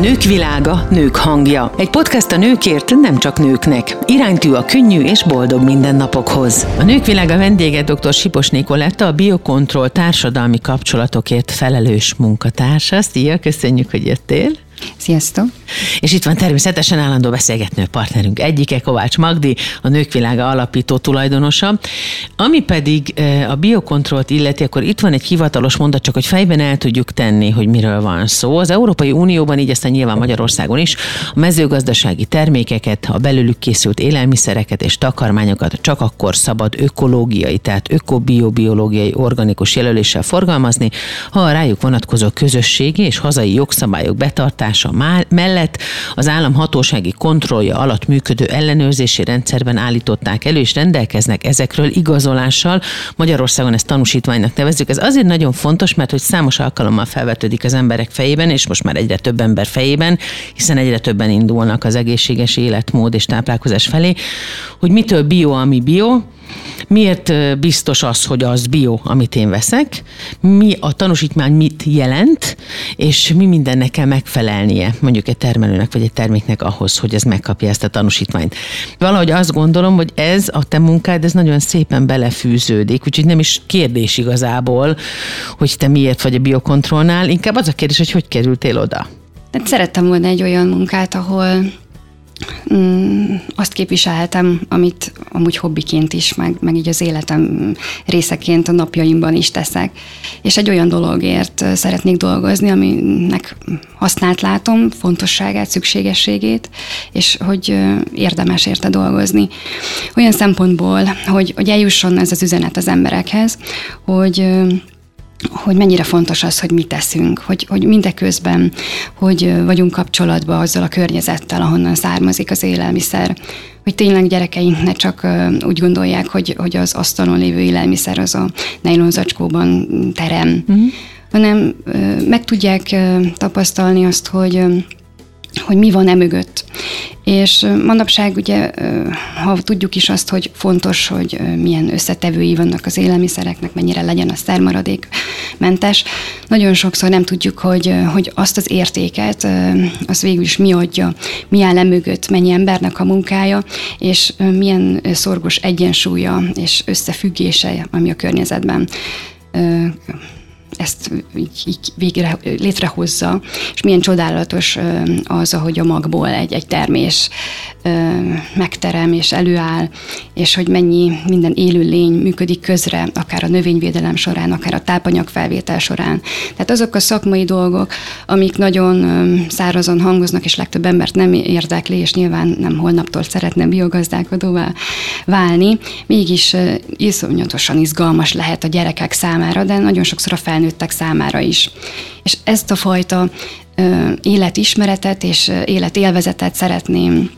Nők világa, nők hangja. Egy podcast a nőkért, nem csak nőknek. Iránytű a könnyű és boldog mindennapokhoz. A Nők világa vendége dr. Sipos Nikoletta, a Biokontroll társadalmi kapcsolatokért felelős munkatársa. Szia, köszönjük, hogy jöttél. Sziasztok! És itt van természetesen állandó beszélgetnő partnerünk egyike, Kovács Magdi, a Nők Világa alapító tulajdonosa. Ami pedig a biokontrollt illeti, akkor itt van egy hivatalos mondat, csak hogy fejben el tudjuk tenni, hogy miről van szó. Az Európai Unióban, így aztán nyilván Magyarországon is, a mezőgazdasági termékeket, a belőlük készült élelmiszereket és takarmányokat csak akkor szabad ökológiai, tehát ökobiobiológiai organikus jelöléssel forgalmazni, ha a rájuk vonatkozó közösségi és hazai jogszabályok betartása irányítása mellett az állam hatósági kontrollja alatt működő ellenőrzési rendszerben állították elő, és rendelkeznek ezekről igazolással. Magyarországon ezt tanúsítványnak nevezzük. Ez azért nagyon fontos, mert hogy számos alkalommal felvetődik az emberek fejében, és most már egyre több ember fejében, hiszen egyre többen indulnak az egészséges életmód és táplálkozás felé, hogy mitől bio, ami bio, Miért biztos az, hogy az bio, amit én veszek? Mi a tanúsítmány mit jelent, és mi mindennek kell megfelelnie mondjuk egy termelőnek vagy egy terméknek ahhoz, hogy ez megkapja ezt a tanúsítványt. Valahogy azt gondolom, hogy ez a te munkád, ez nagyon szépen belefűződik, úgyhogy nem is kérdés igazából, hogy te miért vagy a biokontrollnál, inkább az a kérdés, hogy hogy kerültél oda. Hát szerettem volna egy olyan munkát, ahol Mm, azt képviselhetem, amit amúgy hobbiként is, meg, meg így az életem részeként a napjaimban is teszek. És egy olyan dologért szeretnék dolgozni, aminek használt látom, fontosságát, szükségességét, és hogy érdemes érte dolgozni. Olyan szempontból, hogy, hogy eljusson ez az üzenet az emberekhez, hogy hogy mennyire fontos az, hogy mit teszünk, hogy, hogy mindeközben, hogy vagyunk kapcsolatban azzal a környezettel, ahonnan származik az élelmiszer, hogy tényleg gyerekeink ne csak úgy gondolják, hogy, hogy az asztalon lévő élelmiszer az a nejlonzacskóban terem, uh-huh. hanem meg tudják tapasztalni azt, hogy hogy mi van e mögött. És manapság ugye, ha tudjuk is azt, hogy fontos, hogy milyen összetevői vannak az élelmiszereknek, mennyire legyen a szermaradék mentes, nagyon sokszor nem tudjuk, hogy, hogy azt az értéket, az végül is mi adja, mi áll mögött, mennyi embernek a munkája, és milyen szorgos egyensúlya és összefüggése, ami a környezetben ezt így, így végre létrehozza, és milyen csodálatos az, ahogy a magból egy, egy termés megterem és előáll, és hogy mennyi minden élő lény működik közre, akár a növényvédelem során, akár a tápanyagfelvétel során. Tehát azok a szakmai dolgok, amik nagyon szárazon hangoznak, és legtöbb embert nem érdekli, és nyilván nem holnaptól szeretne biogazdálkodóvá válni, mégis iszonyatosan izgalmas lehet a gyerekek számára, de nagyon sokszor a felnőttek számára is. És ezt a fajta életismeretet és életélvezetet szeretném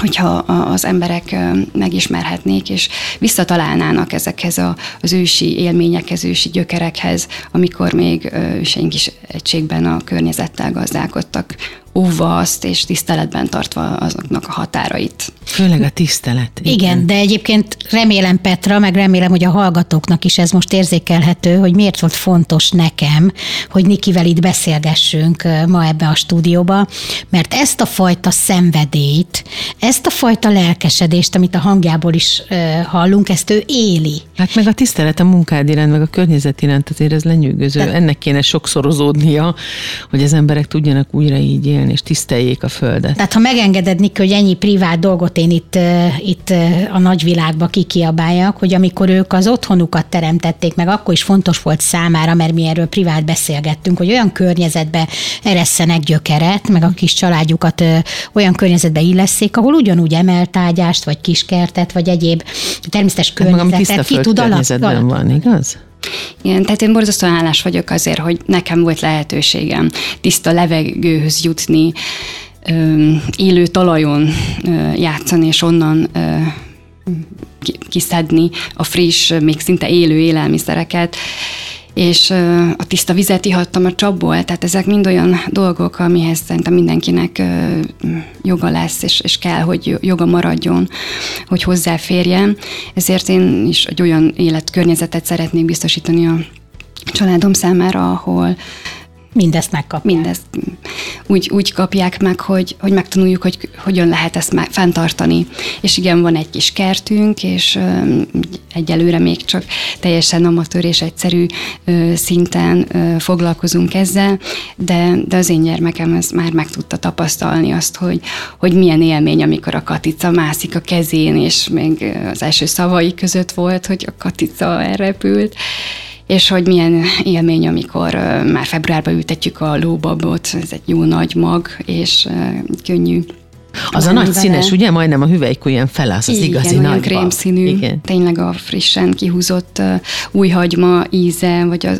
hogyha az emberek megismerhetnék, és visszatalálnának ezekhez a, az ősi élményekhez, ősi gyökerekhez, amikor még őseink is egységben a környezettel gazdálkodtak, óvva azt, és tiszteletben tartva azoknak a határait. Főleg a tisztelet. Igen. igen, de egyébként remélem Petra, meg remélem, hogy a hallgatóknak is ez most érzékelhető, hogy miért volt fontos nekem, hogy Nikivel itt beszélgessünk ma ebbe a stúdióba, mert ezt a fajta szenvedélyt, ezt a fajta lelkesedést, amit a hangjából is hallunk, ezt ő éli. Hát meg a tisztelet a munkád iránt, meg a környezet iránt azért ez lenyűgöző. De... Ennek kéne sokszorozódnia, hogy az emberek tudjanak újra így élni élni, és tiszteljék a földet. Tehát ha megengeded, Nik, hogy ennyi privát dolgot én itt, itt a nagyvilágba kikiabáljak, hogy amikor ők az otthonukat teremtették, meg akkor is fontos volt számára, mert mi erről privát beszélgettünk, hogy olyan környezetbe eresszenek gyökeret, meg a kis családjukat olyan környezetbe illeszék, ahol ugyanúgy emeltágyást, vagy kiskertet, vagy egyéb természetes hát környezetet ki tud alakítani. van, igaz? Igen, tehát én borzasztóan állás vagyok azért, hogy nekem volt lehetőségem tiszta levegőhöz jutni, élő talajon játszani, és onnan kiszedni a friss, még szinte élő élelmiszereket és a tiszta vizet ihattam a csapból, tehát ezek mind olyan dolgok, amihez szerintem mindenkinek joga lesz, és, és kell, hogy joga maradjon, hogy hozzáférjen. Ezért én is egy olyan életkörnyezetet szeretnék biztosítani a családom számára, ahol Mindezt megkapják. Mindezt úgy, úgy kapják meg, hogy, hogy megtanuljuk, hogy hogyan lehet ezt meg, fenntartani. És igen, van egy kis kertünk, és ö, egyelőre még csak teljesen amatőr és egyszerű ö, szinten ö, foglalkozunk ezzel, de, de az én gyermekem ez már meg tudta tapasztalni azt, hogy, hogy milyen élmény, amikor a katica mászik a kezén, és még az első szavai között volt, hogy a katica elrepült és hogy milyen élmény, amikor már februárban ültetjük a lóbabot, ez egy jó nagy mag, és könnyű az a nagy vele. színes, ugye? Majdnem a hüvelykujján felállsz, az Igen, igazi nagy krémszínű, Igen. tényleg a frissen kihúzott uh, új hagyma íze, vagy a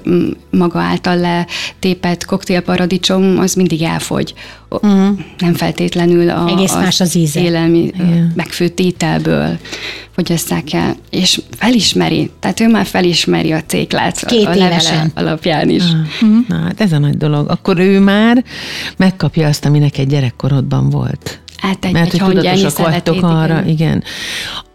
maga által letépett koktélparadicsom, az mindig elfogy. Uh-huh. Nem feltétlenül a, Egész más az íze. élelmi Igen. megfőtt ételből fogyasszák el, és felismeri, tehát ő már felismeri a céklát Két a évesen. alapján is. Uh-huh. Na hát ez a nagy dolog. Akkor ő már megkapja azt, ami neked gyerekkorodban volt. Hát egy, Mert egy hogy tudatosak vagytok arra, igen. igen.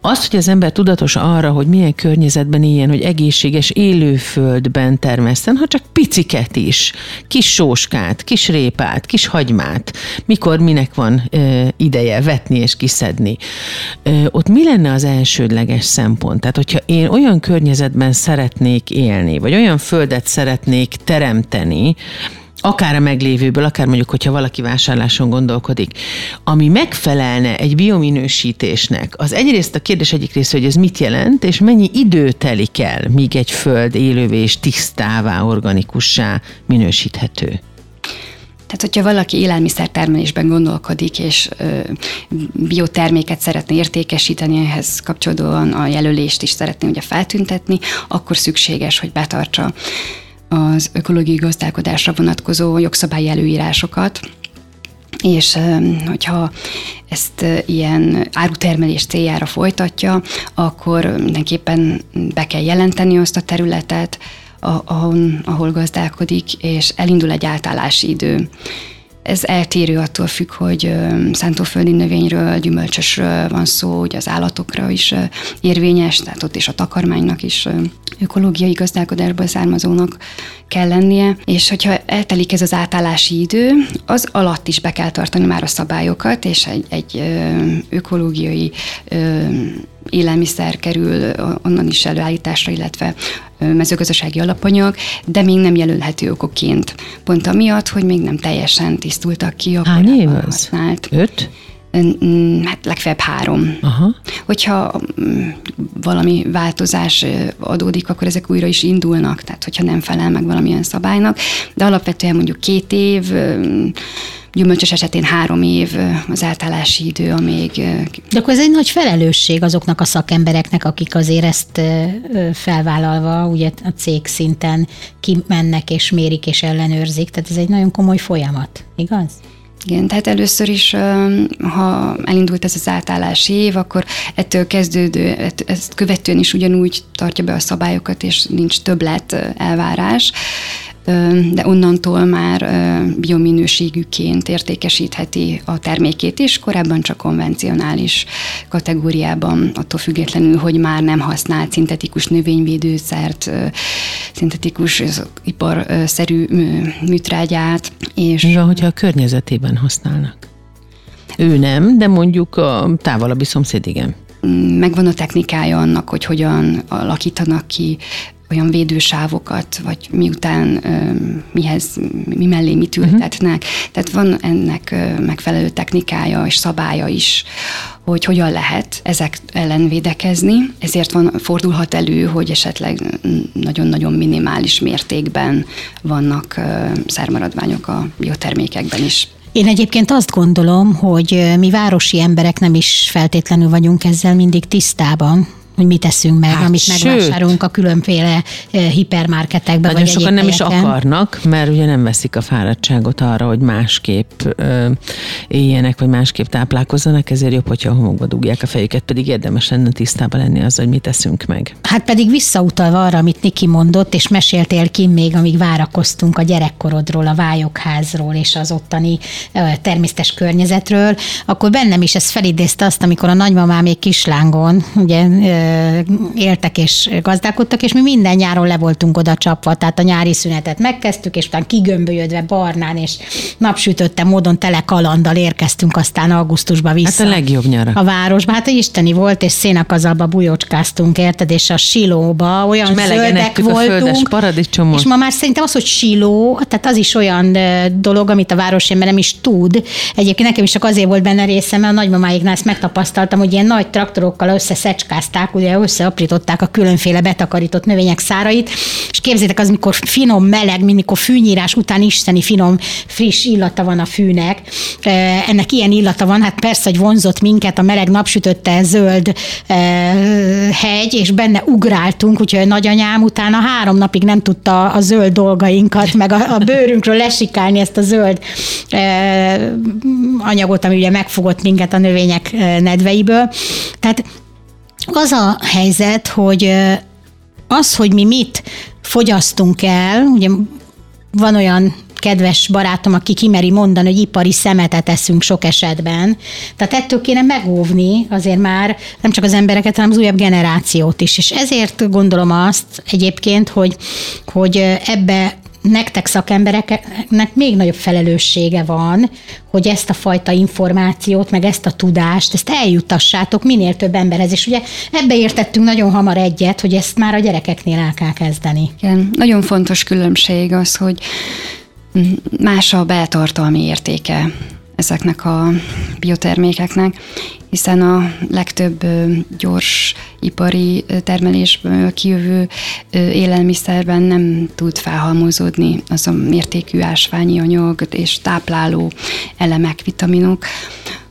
Az, hogy az ember tudatos arra, hogy milyen környezetben éljen, hogy egészséges élőföldben termeszten, ha csak piciket is, kis sóskát, kis répát, kis hagymát, mikor minek van ö, ideje vetni és kiszedni. Ö, ott mi lenne az elsődleges szempont? Tehát, hogyha én olyan környezetben szeretnék élni, vagy olyan földet szeretnék teremteni, akár a meglévőből, akár mondjuk, hogyha valaki vásárláson gondolkodik, ami megfelelne egy biominősítésnek, az egyrészt a kérdés egyik része, hogy ez mit jelent, és mennyi idő telik el, míg egy föld élővé és tisztává, organikussá minősíthető. Tehát, hogyha valaki élelmiszertermelésben gondolkodik, és ö, bioterméket szeretne értékesíteni, ehhez kapcsolódóan a jelölést is szeretné ugye feltüntetni, akkor szükséges, hogy betartsa az ökológiai gazdálkodásra vonatkozó jogszabályi előírásokat, és hogyha ezt ilyen árutermelés céljára folytatja, akkor mindenképpen be kell jelenteni azt a területet, ahol, gazdálkodik, és elindul egy átállási idő. Ez eltérő attól függ, hogy szántóföldi növényről, gyümölcsösről van szó, hogy az állatokra is érvényes, tehát ott is a takarmánynak is ökológiai gazdálkodásból származónak kell lennie, és hogyha eltelik ez az átállási idő, az alatt is be kell tartani már a szabályokat, és egy, egy ökológiai élelmiszer kerül onnan is előállításra, illetve mezőgazdasági alapanyag, de még nem jelölhető okokként. Pont amiatt, hogy még nem teljesen tisztultak ki a Hány év az? Öt? Hát legfeljebb három. Aha. Hogyha mm, valami változás adódik, akkor ezek újra is indulnak, tehát hogyha nem felel meg valamilyen szabálynak, de alapvetően mondjuk két év, gyümölcsös esetén három év az átállási idő, amíg... De akkor ez egy nagy felelősség azoknak a szakembereknek, akik azért ezt felvállalva, ugye a cég szinten kimennek és mérik és ellenőrzik, tehát ez egy nagyon komoly folyamat, igaz? Igen, tehát először is, ha elindult ez az átállási év, akkor ettől kezdődő, ezt követően is ugyanúgy tartja be a szabályokat, és nincs többlet elvárás de onnantól már biominőségűként értékesítheti a termékét is, korábban csak konvencionális kategóriában, attól függetlenül, hogy már nem használt szintetikus növényvédőszert, szintetikus iparszerű műtrágyát. És van, hogyha a környezetében használnak? Ő nem, de mondjuk a távolabbi szomszéd igen megvan a technikája annak, hogy hogyan alakítanak ki olyan védősávokat, vagy miután mihez, mi mellé mit mhm. ültetnek. Uh-huh. Tehát van ennek megfelelő technikája és szabálya is, hogy hogyan lehet ezek ellen védekezni. Ezért van, fordulhat elő, hogy esetleg nagyon-nagyon minimális mértékben vannak szármaradványok a biotermékekben is. Én egyébként azt gondolom, hogy mi városi emberek nem is feltétlenül vagyunk ezzel mindig tisztában, hogy mit teszünk meg, hát amit sőt, megvásárolunk a különféle eh, hipermarketekben. Nagyon sokan nem is akarnak, mert ugye nem veszik a fáradtságot arra, hogy másképp ö, éljenek, vagy másképp táplálkozzanak, ezért jobb, hogyha a homokba dugják a fejüket, pedig érdemes lenne tisztában lenni azzal, hogy mit teszünk meg. Hát pedig visszautalva arra, amit Niki mondott, és meséltél ki még, amíg várakoztunk a gyerekkorodról, a vályokházról és az ottani természetes környezetről, akkor bennem is ez felidézte azt, amikor a nagymamám még kislángon, ugye éltek és gazdálkodtak, és mi minden nyáron le voltunk oda csapva, tehát a nyári szünetet megkezdtük, és utána kigömbölyödve barnán és napsütötte módon tele kalandal érkeztünk aztán augusztusba vissza. Hát a legjobb nyara. A városba, hát isteni volt, és szénakazalba bujócskáztunk, érted, és a silóba olyan és zöldek voltunk. a. És ma már szerintem az, hogy siló, tehát az is olyan dolog, amit a városember nem is tud. Egyébként nekem is csak azért volt benne részem, mert a nagymamáiknál ezt megtapasztaltam, hogy ilyen nagy traktorokkal összeszecskázták, ugye összeaprították a különféle betakarított növények szárait, és képzétek az, mikor finom, meleg, mikor fűnyírás után isteni finom, friss illata van a fűnek. Ennek ilyen illata van, hát persze, hogy vonzott minket a meleg napsütötte zöld hegy, és benne ugráltunk, úgyhogy nagyanyám utána három napig nem tudta a zöld dolgainkat, meg a, a bőrünkről lesikálni ezt a zöld anyagot, ami ugye megfogott minket a növények nedveiből. Tehát az a helyzet, hogy az, hogy mi mit fogyasztunk el, ugye van olyan kedves barátom, aki kimeri mondani, hogy ipari szemetet eszünk sok esetben. Tehát ettől kéne megóvni azért már nem csak az embereket, hanem az újabb generációt is. És ezért gondolom azt egyébként, hogy, hogy ebbe nektek szakembereknek még nagyobb felelőssége van, hogy ezt a fajta információt, meg ezt a tudást, ezt eljutassátok minél több emberhez. És ugye ebbe értettünk nagyon hamar egyet, hogy ezt már a gyerekeknél el kell kezdeni. Igen, nagyon fontos különbség az, hogy más a beltartalmi értéke ezeknek a biotermékeknek, hiszen a legtöbb gyors ipari termelésből kijövő élelmiszerben nem tud felhalmozódni az a mértékű ásványi anyag és tápláló elemek, vitaminok,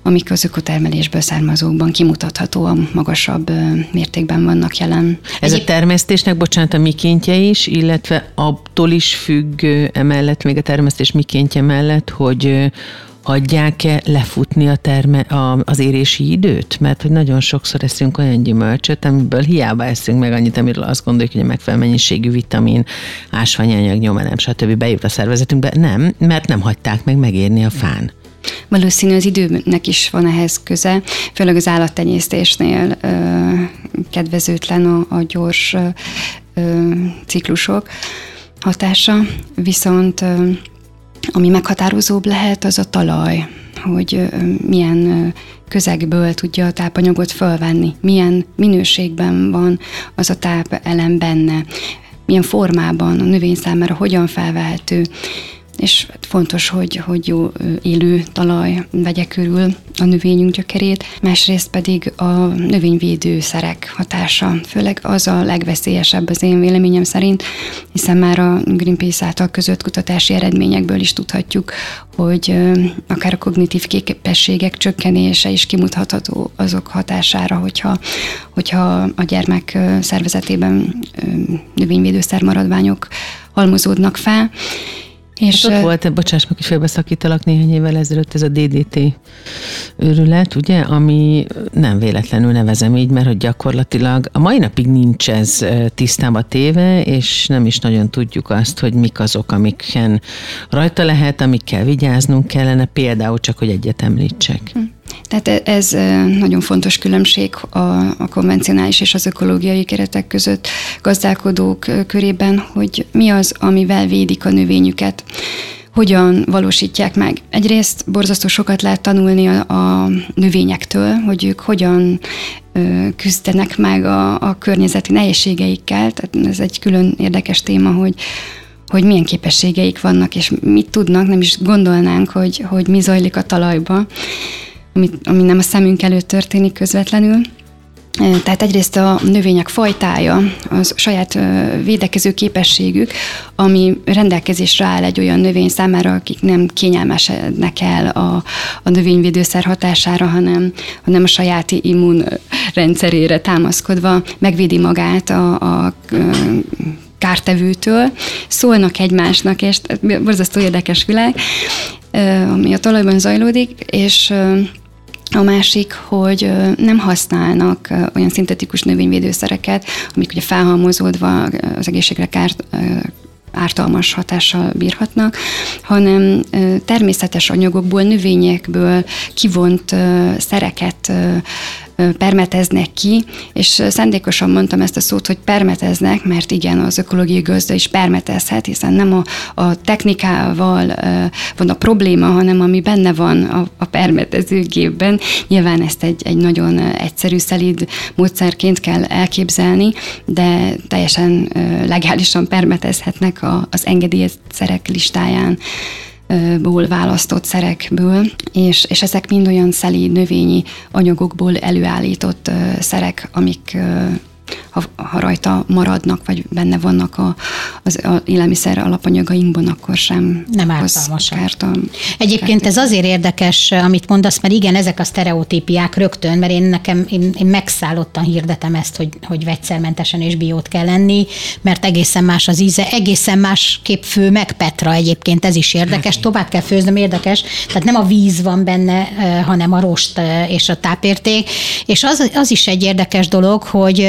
amik az ökotermelésből származókban kimutathatóan magasabb mértékben vannak jelen. Ez a termesztésnek, bocsánat, a mikéntje is, illetve attól is függ emellett, még a termesztés mikéntje mellett, hogy hagyják-e lefutni a terme, a, az érési időt? Mert hogy nagyon sokszor eszünk olyan gyümölcsöt, amiből hiába eszünk meg annyit, amiről azt gondoljuk, hogy a megfelelő mennyiségű vitamin, ásványanyag nyoma nem, stb. bejut a szervezetünkbe. Nem, mert nem hagyták meg megérni a fán. Valószínű az időnek is van ehhez köze, főleg az állattenyésztésnél ö, kedvezőtlen a, a gyors ö, ciklusok hatása, viszont ö, ami meghatározóbb lehet, az a talaj, hogy milyen közegből tudja a tápanyagot fölvenni, milyen minőségben van az a tápelem benne, milyen formában a növény számára hogyan felvehető, és fontos, hogy, hogy jó élő talaj vegye körül a növényünk gyökerét, másrészt pedig a növényvédőszerek hatása, főleg az a legveszélyesebb az én véleményem szerint, hiszen már a Greenpeace által között kutatási eredményekből is tudhatjuk, hogy akár a kognitív képességek csökkenése is kimutatható azok hatására, hogyha, hogyha a gyermek szervezetében növényvédőszer maradványok halmozódnak fel, és hát ott volt, bocsáss meg, hogy félbeszakítalak néhány évvel ezelőtt ez a DDT őrület, ugye, ami nem véletlenül nevezem így, mert hogy gyakorlatilag a mai napig nincs ez tisztába téve, és nem is nagyon tudjuk azt, hogy mik azok, amiken rajta lehet, amikkel vigyáznunk kellene, például csak, hogy egyet említsek. Hm. Tehát e- ez nagyon fontos különbség a, a konvencionális és az ökológiai keretek között gazdálkodók körében, hogy mi az, amivel védik a növényüket. Hogyan valósítják meg. Egyrészt borzasztó sokat lehet tanulni a, a növényektől, hogy ők hogyan ö, küzdenek meg a, a környezeti nehézségeikkel, tehát ez egy külön érdekes téma, hogy hogy milyen képességeik vannak, és mit tudnak, nem is gondolnánk, hogy, hogy mi zajlik a talajba ami, ami nem a szemünk előtt történik közvetlenül. Tehát egyrészt a növények fajtája, az saját védekező képességük, ami rendelkezésre áll egy olyan növény számára, akik nem kényelmesednek el a, a növényvédőszer hatására, hanem, hanem a saját immunrendszerére támaszkodva megvédi magát a, a kártevőtől, szólnak egymásnak, és borzasztó érdekes világ, ami a talajban zajlódik, és a másik, hogy nem használnak olyan szintetikus növényvédőszereket, amik ugye felhalmozódva az egészségre kárt, ártalmas hatással bírhatnak, hanem természetes anyagokból, növényekből kivont szereket permeteznek ki, és szándékosan mondtam ezt a szót, hogy permeteznek, mert igen, az ökológiai gazda is permetezhet, hiszen nem a, a technikával van a probléma, hanem ami benne van a, a permetezőgépben. Nyilván ezt egy, egy nagyon egyszerű, szelíd módszerként kell elképzelni, de teljesen legálisan permetezhetnek a, az engedélyezett szerek listáján ból választott szerekből, és, és ezek mind olyan szelíd növényi anyagokból előállított szerek, amik ha, ha rajta maradnak, vagy benne vannak a, az a élelmiszer alapanyagainkban, akkor sem nem ártalmasak. Egyébként ez azért érdekes, amit mondasz, mert igen, ezek a sztereotípiák rögtön, mert én nekem, én, én megszállottan hirdetem ezt, hogy, hogy vegyszermentesen és biót kell lenni, mert egészen más az íze, egészen más kép fő meg Petra egyébként, ez is érdekes, tovább kell főznöm, érdekes, tehát nem a víz van benne, hanem a rost és a tápérték, és az, az is egy érdekes dolog, hogy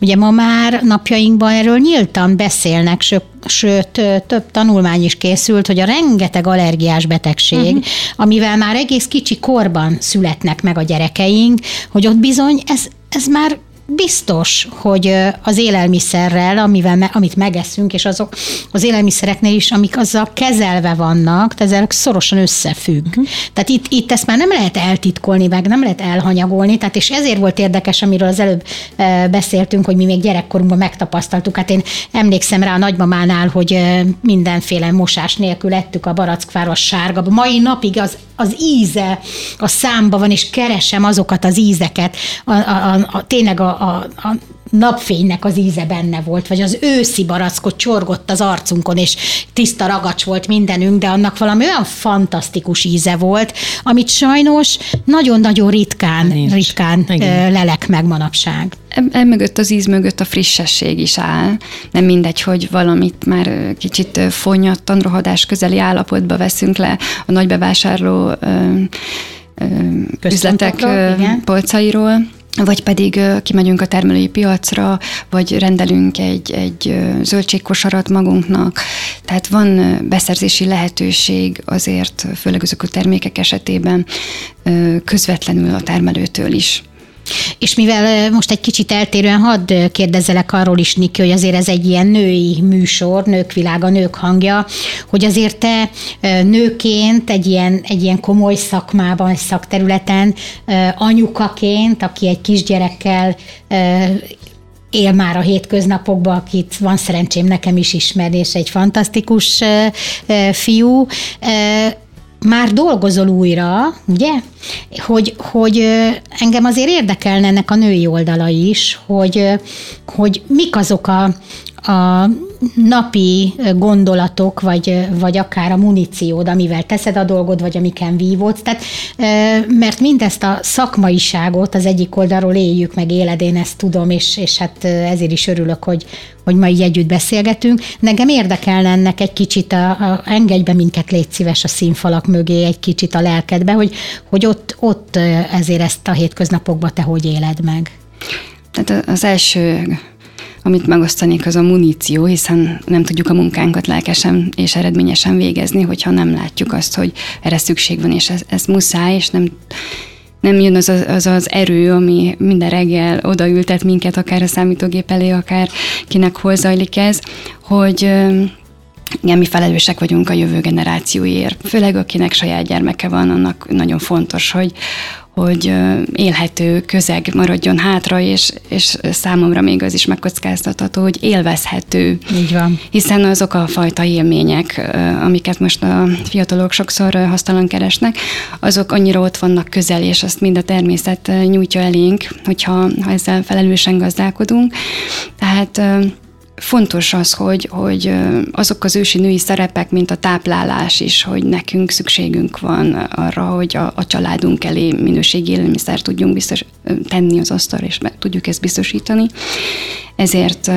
Ugye ma már napjainkban erről nyíltan beszélnek, sőt, sőt több tanulmány is készült, hogy a rengeteg allergiás betegség, uh-huh. amivel már egész kicsi korban születnek meg a gyerekeink, hogy ott bizony ez, ez már biztos, hogy az élelmiszerrel, amivel, amit megeszünk, és azok az élelmiszereknél is, amik azzal kezelve vannak, tehát ezek szorosan összefügg. Uh-huh. Tehát itt, itt ezt már nem lehet eltitkolni, meg nem lehet elhanyagolni, tehát és ezért volt érdekes, amiről az előbb beszéltünk, hogy mi még gyerekkorunkban megtapasztaltuk. Hát én emlékszem rá a nagymamánál, hogy mindenféle mosás nélkül ettük a barackfáros sárga. Mai napig az, az íze a számba van, és keresem azokat az ízeket, a, a, a, a, tényleg a, a, a napfénynek az íze benne volt, vagy az őszi barackot csorgott az arcunkon, és tiszta ragacs volt mindenünk, de annak valami olyan fantasztikus íze volt, amit sajnos nagyon-nagyon ritkán, Nincs. ritkán Igen. lelek meg manapság. Emögött az íz mögött a frissesség is áll. Nem mindegy, hogy valamit már kicsit fonyattan, rohadás közeli állapotba veszünk le a nagybevásárló üzletek igen. polcairól, vagy pedig kimegyünk a termelői piacra, vagy rendelünk egy, egy zöldségkosarat magunknak. Tehát van beszerzési lehetőség azért, főleg azok a termékek esetében közvetlenül a termelőtől is. És mivel most egy kicsit eltérően hadd kérdezzelek arról is, Niki, hogy azért ez egy ilyen női műsor, nők világa, nők hangja, hogy azért te nőként egy ilyen, egy ilyen komoly szakmában, szakterületen, anyukaként, aki egy kisgyerekkel él már a hétköznapokban, akit van szerencsém nekem is ismerni, és egy fantasztikus fiú, már dolgozol újra, ugye? Hogy, hogy engem azért érdekelne ennek a női oldala is, hogy, hogy mik azok a, a napi gondolatok, vagy, vagy akár a muníciód, amivel teszed a dolgod, vagy amiken vívódsz. Tehát, mert mindezt a szakmaiságot az egyik oldalról éljük, meg éled, én ezt tudom, és, és hát ezért is örülök, hogy, hogy ma így együtt beszélgetünk. Nekem érdekelne ennek egy kicsit, a, a, engedj be minket, légy szíves a színfalak mögé egy kicsit a lelkedbe, hogy, hogy ott, ott ezért ezt a hétköznapokban te hogy éled meg? Tehát az első amit megosztanék, az a muníció, hiszen nem tudjuk a munkánkat lelkesen és eredményesen végezni, hogyha nem látjuk azt, hogy erre szükség van, és ez, ez muszáj, és nem nem jön az, az az erő, ami minden reggel odaültet minket, akár a számítógép elé, akár kinek hol zajlik ez, hogy igen, mi felelősek vagyunk a jövő generációért. Főleg akinek saját gyermeke van, annak nagyon fontos, hogy, hogy élhető közeg maradjon hátra, és, és számomra még az is megkockáztatható, hogy élvezhető. Így van. Hiszen azok a fajta élmények, amiket most a fiatalok sokszor hasztalan keresnek, azok annyira ott vannak közel, és azt mind a természet nyújtja elénk, hogyha ha ezzel felelősen gazdálkodunk. Tehát fontos az, hogy, hogy azok az ősi női szerepek, mint a táplálás is, hogy nekünk szükségünk van arra, hogy a, a családunk elé minőségi élelmiszer tudjunk biztos, tenni az asztalra, és meg tudjuk ezt biztosítani. Ezért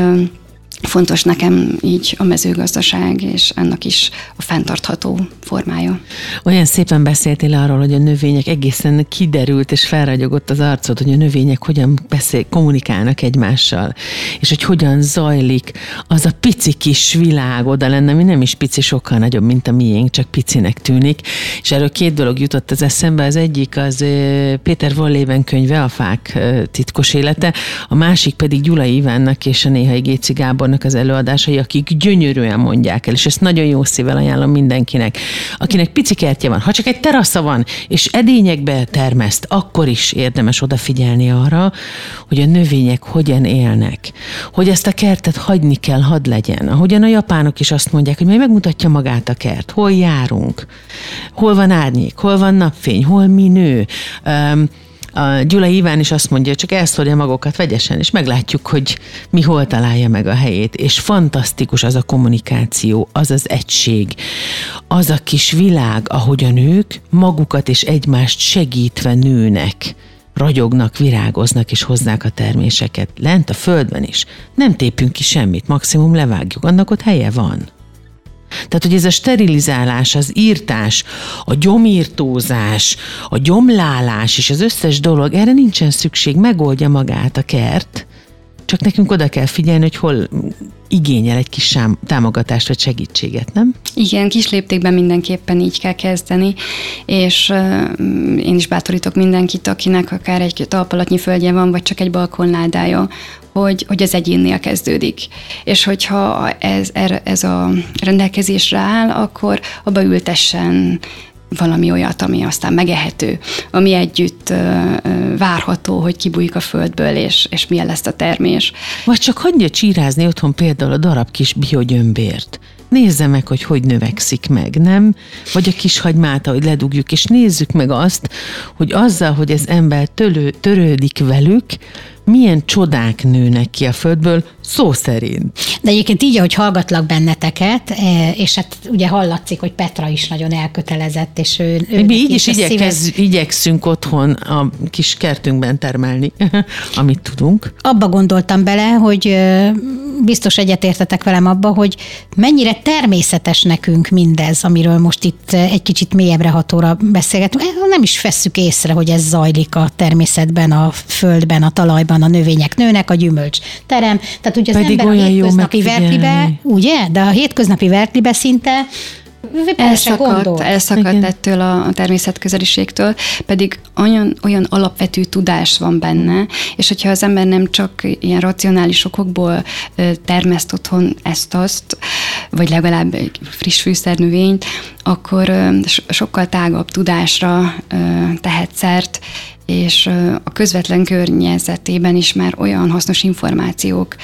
fontos nekem így a mezőgazdaság, és ennek is a fenntartható formája. Olyan szépen beszéltél arról, hogy a növények egészen kiderült és felragyogott az arcod, hogy a növények hogyan beszél, kommunikálnak egymással, és hogy hogyan zajlik az a pici kis világ oda lenne, ami nem is pici, sokkal nagyobb, mint a miénk, csak picinek tűnik. És erről két dolog jutott az eszembe. Az egyik az Péter Vollében könyve, a fák titkos élete, a másik pedig Gyula Ivánnak és a néhai Géci Gábornak az előadásai, akik gyönyörűen mondják el, és ezt nagyon jó szívvel ajánlom mindenkinek. Akinek pici kertje van, ha csak egy terasza van, és edényekbe termeszt, akkor is érdemes odafigyelni arra, hogy a növények hogyan élnek, hogy ezt a kertet hagyni kell, hadd legyen. Ahogyan a japánok is azt mondják, hogy majd megmutatja magát a kert, hol járunk, hol van árnyék, hol van napfény, hol mi nő. Um, a Gyula Iván is azt mondja, csak elszórja magokat vegyesen, és meglátjuk, hogy mi hol találja meg a helyét. És fantasztikus az a kommunikáció, az az egység, az a kis világ, ahogy a nők magukat és egymást segítve nőnek ragyognak, virágoznak és hozzák a terméseket. Lent a földben is. Nem tépünk ki semmit, maximum levágjuk, annak ott helye van. Tehát, hogy ez a sterilizálás, az írtás, a gyomírtózás, a gyomlálás és az összes dolog, erre nincsen szükség, megoldja magát a kert, csak nekünk oda kell figyelni, hogy hol igényel egy kis támogatást vagy segítséget, nem? Igen, kis léptékben mindenképpen így kell kezdeni, és én is bátorítok mindenkit, akinek akár egy talpalatnyi földje van, vagy csak egy balkonládája, hogy, hogy az egyénnél kezdődik. És hogyha ez, ez a rendelkezésre áll, akkor abba ültessen valami olyat, ami aztán megehető, ami együtt várható, hogy kibújik a földből, és, és milyen lesz a termés. Vagy csak hagyja csírázni otthon például a darab kis biogyömbért. Nézze meg, hogy hogy növekszik meg, nem? Vagy a kis hagymát, ahogy ledugjuk, és nézzük meg azt, hogy azzal, hogy ez ember tölő, törődik velük, milyen csodák nőnek ki a földből, szó szerint. De egyébként így, ahogy hallgatlak benneteket, e, és hát ugye hallatszik, hogy Petra is nagyon elkötelezett, és ő... ő Mi így is igyekez, szíves... igyekszünk otthon a kis kertünkben termelni, amit tudunk. Abba gondoltam bele, hogy biztos egyetértetek velem abba, hogy mennyire természetes nekünk mindez, amiről most itt egy kicsit mélyebbre hatóra beszélgetünk. Nem is vesszük észre, hogy ez zajlik a természetben, a földben, a talajban, a növények nőnek, a gyümölcs terem. Tehát ugye az Pedig ember a hétköznapi verklibe, ugye? De a hétköznapi verklibe szinte elszakadt, elszakadt Igen. ettől a természetközeliségtől, pedig olyan, olyan alapvető tudás van benne, és hogyha az ember nem csak ilyen racionális okokból termeszt otthon ezt-azt, vagy legalább egy friss fűszernövényt, akkor sokkal tágabb tudásra tehet szert, és a közvetlen környezetében is már olyan hasznos információk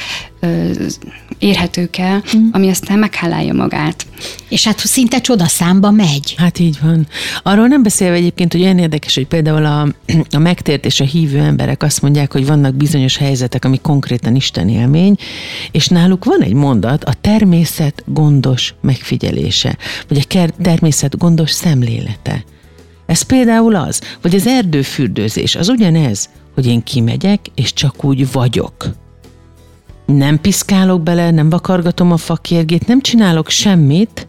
érhetők el, mm. ami aztán meghálálja magát. És hát szinte csodaszámba megy. Hát így van. Arról nem beszélve egyébként, hogy olyan érdekes, hogy például a, a megtért és a hívő emberek azt mondják, hogy vannak bizonyos helyzetek, ami konkrétan Isten élmény, és náluk van egy mondat, a természet gondos megfigyelése, vagy a természet gondos szemlélete. Ez például az, vagy az erdőfürdőzés, az ugyanez, hogy én kimegyek, és csak úgy vagyok. Nem piszkálok bele, nem vakargatom a fakérgét, nem csinálok semmit,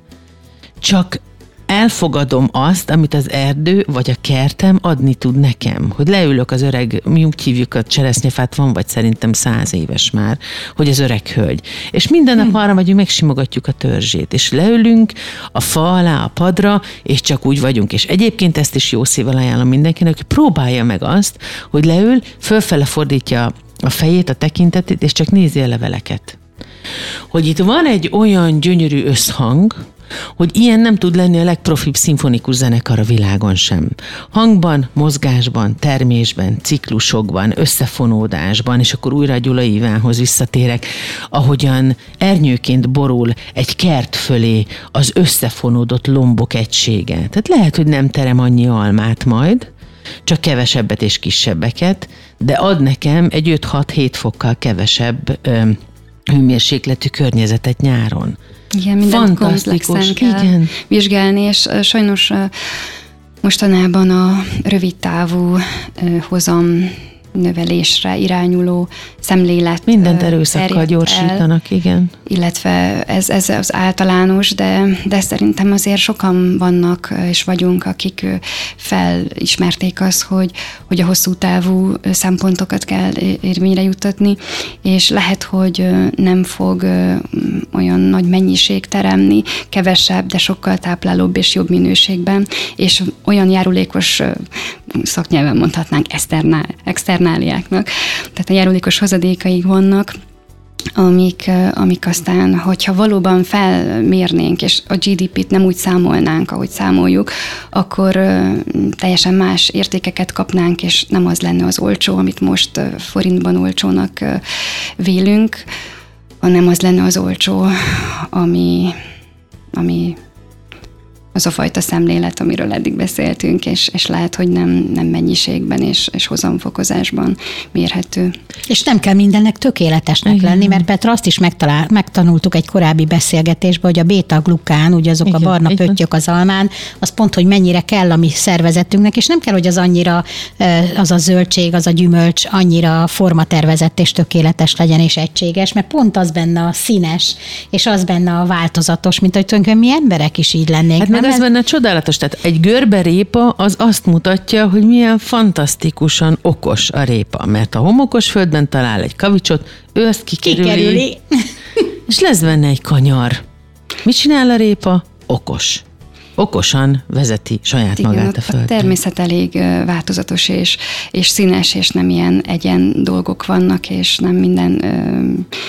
csak elfogadom azt, amit az erdő vagy a kertem adni tud nekem. Hogy leülök az öreg, mi úgy hívjuk a cseresznyefát, van vagy szerintem száz éves már, hogy az öreg hölgy. És minden nap hmm. arra vagyunk, megsimogatjuk a törzsét, és leülünk a fa alá, a padra, és csak úgy vagyunk. És egyébként ezt is jó szívvel ajánlom mindenkinek, hogy próbálja meg azt, hogy leül, fölfele fordítja a fejét, a tekintetét, és csak nézi a leveleket. Hogy itt van egy olyan gyönyörű összhang, hogy ilyen nem tud lenni a legprofibb szimfonikus zenekar a világon sem. Hangban, mozgásban, termésben, ciklusokban, összefonódásban, és akkor újra Gyula Ivánhoz visszatérek, ahogyan ernyőként borul egy kert fölé az összefonódott lombok egysége. Tehát lehet, hogy nem terem annyi almát majd, csak kevesebbet és kisebbeket, de ad nekem egy 5-6-7 fokkal kevesebb hőmérsékletű környezetet nyáron. Igen, mindent komplexen kell igen. vizsgálni, és sajnos mostanában a rövid távú hozam növelésre irányuló szemlélet. Mindent erőszakkal gyorsítanak, el, igen. Illetve ez, ez az általános, de, de szerintem azért sokan vannak és vagyunk, akik felismerték azt, hogy, hogy a hosszú távú szempontokat kell érvényre juttatni, és lehet, hogy nem fog olyan nagy mennyiség teremni, kevesebb, de sokkal táplálóbb és jobb minőségben, és olyan járulékos szaknyelven mondhatnánk externál, externáliáknak, tehát a járulékos hozadékaik vannak, amik, amik aztán, hogyha valóban felmérnénk, és a GDP-t nem úgy számolnánk, ahogy számoljuk, akkor teljesen más értékeket kapnánk, és nem az lenne az olcsó, amit most forintban olcsónak vélünk, hanem az lenne az olcsó, ami, ami az a fajta szemlélet, amiről eddig beszéltünk, és, és lehet, hogy nem, nem mennyiségben és, és hozamfokozásban mérhető. És nem kell mindennek tökéletesnek Igen. lenni, mert Petra azt is megtalál, megtanultuk egy korábbi beszélgetésben, hogy a béta-glukán, ugye azok Igen, a barna Igen. pöttyök az almán, az pont, hogy mennyire kell a mi szervezetünknek, és nem kell, hogy az annyira, az a zöldség, az a gyümölcs annyira formatervezett és tökéletes legyen és egységes, mert pont az benne a színes, és az benne a változatos, mint hogy tulajdonképpen mi emberek is így lennénk. Hát meg az benne csodálatos, tehát egy görbe répa az azt mutatja, hogy milyen fantasztikusan okos a répa, mert a homokos földben talál egy kavicsot, ő azt kikerüli, kikerüli. és lesz benne egy kanyar. Mit csinál a répa? Okos okosan vezeti saját Igen, magát a földön. A természet elég változatos és, és színes, és nem ilyen egyen dolgok vannak, és nem minden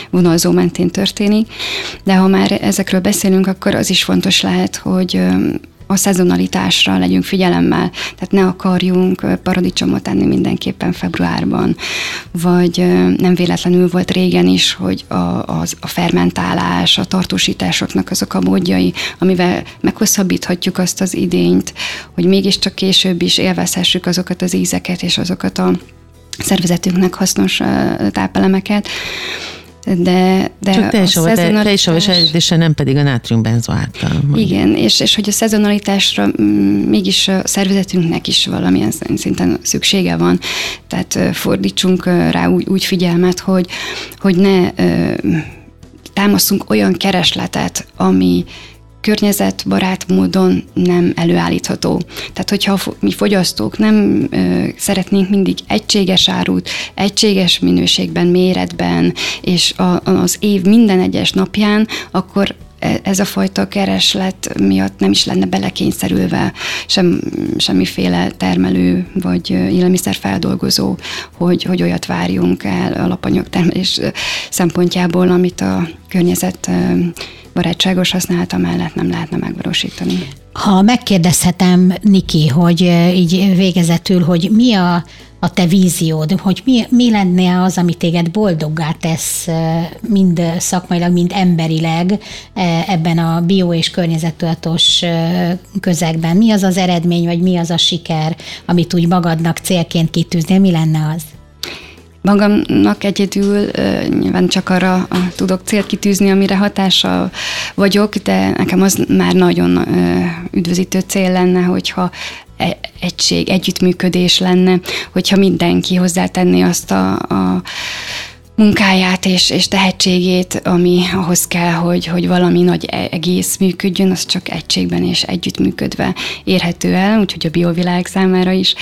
vonalzó mentén történik. De ha már ezekről beszélünk, akkor az is fontos lehet, hogy a szezonalitásra legyünk figyelemmel, tehát ne akarjunk paradicsomot tenni mindenképpen februárban, vagy nem véletlenül volt régen is, hogy a, a, a fermentálás, a tartósításoknak azok a módjai, amivel meghosszabbíthatjuk azt az idényt, hogy mégiscsak később is élvezhessük azokat az ízeket és azokat a szervezetünknek hasznos tápelemeket de, de Csak a nem pedig a nátriumbenzoáttal. Igen, és, és hogy a szezonalitásra mm, mégis a szervezetünknek is valamilyen szinten szüksége van, tehát fordítsunk rá úgy, úgy figyelmet, hogy, hogy ne támaszunk olyan keresletet, ami környezetbarát módon nem előállítható. Tehát, hogyha mi fogyasztók nem ö, szeretnénk mindig egységes árut, egységes minőségben, méretben, és a, az év minden egyes napján, akkor ez a fajta kereslet miatt nem is lenne belekényszerülve sem, semmiféle termelő vagy élelmiszerfeldolgozó, hogy, hogy olyat várjunk el alapanyagtermelés szempontjából, amit a környezet barátságos használata mellett nem lehetne megvalósítani. Ha megkérdezhetem, Niki, hogy így végezetül, hogy mi a, a te víziód, hogy mi, mi lenne az, ami téged boldoggá tesz mind szakmailag, mind emberileg ebben a bio- és környezettudatos közegben? Mi az az eredmény, vagy mi az a siker, amit úgy magadnak célként kitűznél? Mi lenne az? Magamnak egyedül nyilván csak arra tudok célt kitűzni, amire hatással vagyok, de nekem az már nagyon üdvözítő cél lenne, hogyha e, egység, együttműködés lenne, hogyha mindenki hozzátenné azt a, a munkáját és, és tehetségét, ami ahhoz kell, hogy, hogy valami nagy e, egész működjön, az csak egységben és együttműködve érhető el, úgyhogy a biovilág számára is.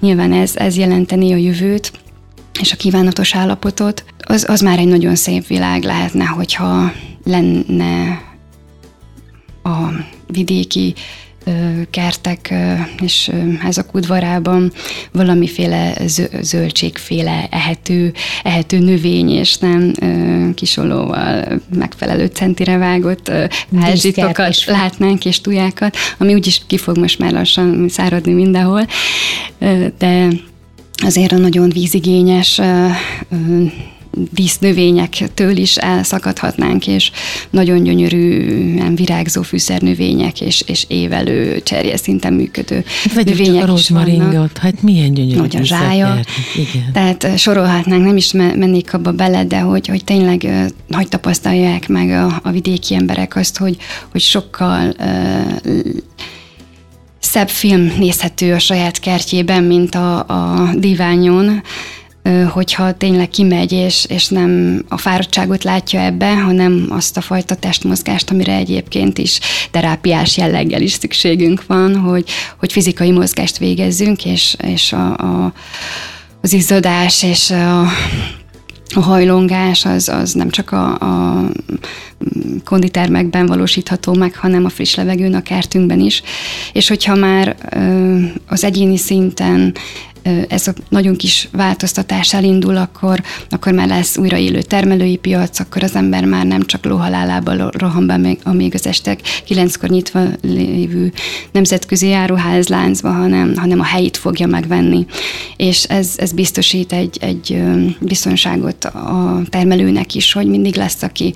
Nyilván ez, ez jelenteni a jövőt és a kívánatos állapotot, az, az már egy nagyon szép világ lehetne, hogyha lenne a vidéki kertek és házak udvarában valamiféle zöldségféle ehető, ehető növény, és nem kisolóval megfelelő centire vágott házsitokat látnánk, és tujákat, ami úgyis ki fog most már lassan száradni mindenhol, de azért a nagyon vízigényes dísznövényektől is elszakadhatnánk, és nagyon gyönyörűen virágzó fűszernövények és, és évelő cserje szinten működő Vegyük növények is vannak. hát milyen gyönyörű Nagy a zsája. Igen. Tehát sorolhatnánk, nem is mennék abba bele, de hogy, hogy tényleg nagy tapasztalják meg a, a vidéki emberek azt, hogy, hogy sokkal uh, szebb film nézhető a saját kertjében, mint a, a diványon, hogyha tényleg kimegy, és, és nem a fáradtságot látja ebbe, hanem azt a fajta testmozgást, amire egyébként is terápiás jelleggel is szükségünk van, hogy, hogy fizikai mozgást végezzünk, és, és a, a, az izzadás és a, a hajlongás az, az nem csak a, a konditermekben valósítható meg, hanem a friss levegőn a kertünkben is. És hogyha már az egyéni szinten ez a nagyon kis változtatás elindul, akkor, akkor már lesz újra élő termelői piac, akkor az ember már nem csak lóhalálában rohan be, amíg az estek kilenckor nyitva lévő nemzetközi láncba, hanem, hanem a helyit fogja megvenni. És ez, ez biztosít egy, egy biztonságot a termelőnek is, hogy mindig lesz, aki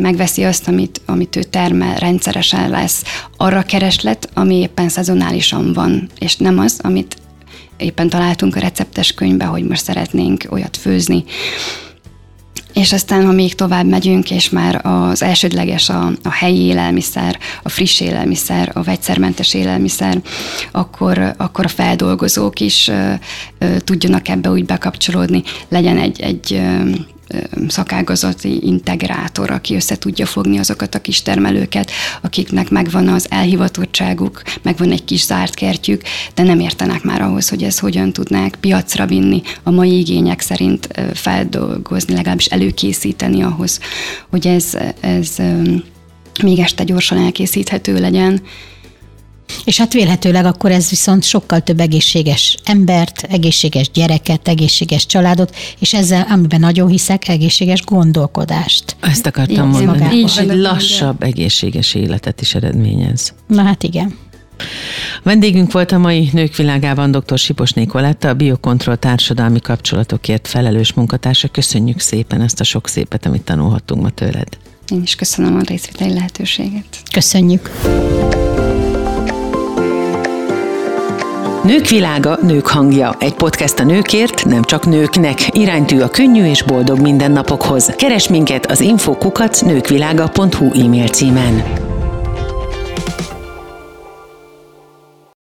megveszi azt, amit, amit ő termel, rendszeresen lesz arra kereslet, ami éppen szezonálisan van, és nem az, amit éppen találtunk a receptes könyvbe, hogy most szeretnénk olyat főzni. És aztán, ha még tovább megyünk, és már az elsődleges a, a helyi élelmiszer, a friss élelmiszer, a vegyszermentes élelmiszer, akkor, akkor a feldolgozók is ö, ö, tudjanak ebbe úgy bekapcsolódni, legyen egy, egy ö, szakágazati integrátor, aki össze tudja fogni azokat a kis termelőket, akiknek megvan az elhivatottságuk, megvan egy kis zárt kertjük, de nem értenek már ahhoz, hogy ezt hogyan tudnák piacra vinni, a mai igények szerint feldolgozni, legalábbis előkészíteni ahhoz, hogy ez, ez még este gyorsan elkészíthető legyen. És hát vélhetőleg akkor ez viszont sokkal több egészséges embert, egészséges gyereket, egészséges családot, és ezzel, amiben nagyon hiszek, egészséges gondolkodást. Ezt akartam igen, mondani, és egy lassabb, egészséges életet is eredményez. Na hát igen. Vendégünk volt a mai Nők Világában dr. Sipos Nikoletta, a Biokontroll társadalmi kapcsolatokért felelős munkatársa. Köszönjük szépen ezt a sok szépet, amit tanulhattunk ma tőled. Én is köszönöm a részvételi lehetőséget. Köszönjük. Nők világa, nők hangja. Egy podcast a nőkért, nem csak nőknek. Iránytű a könnyű és boldog mindennapokhoz. Keres minket az infokukat nőkvilága.hu e-mail címen.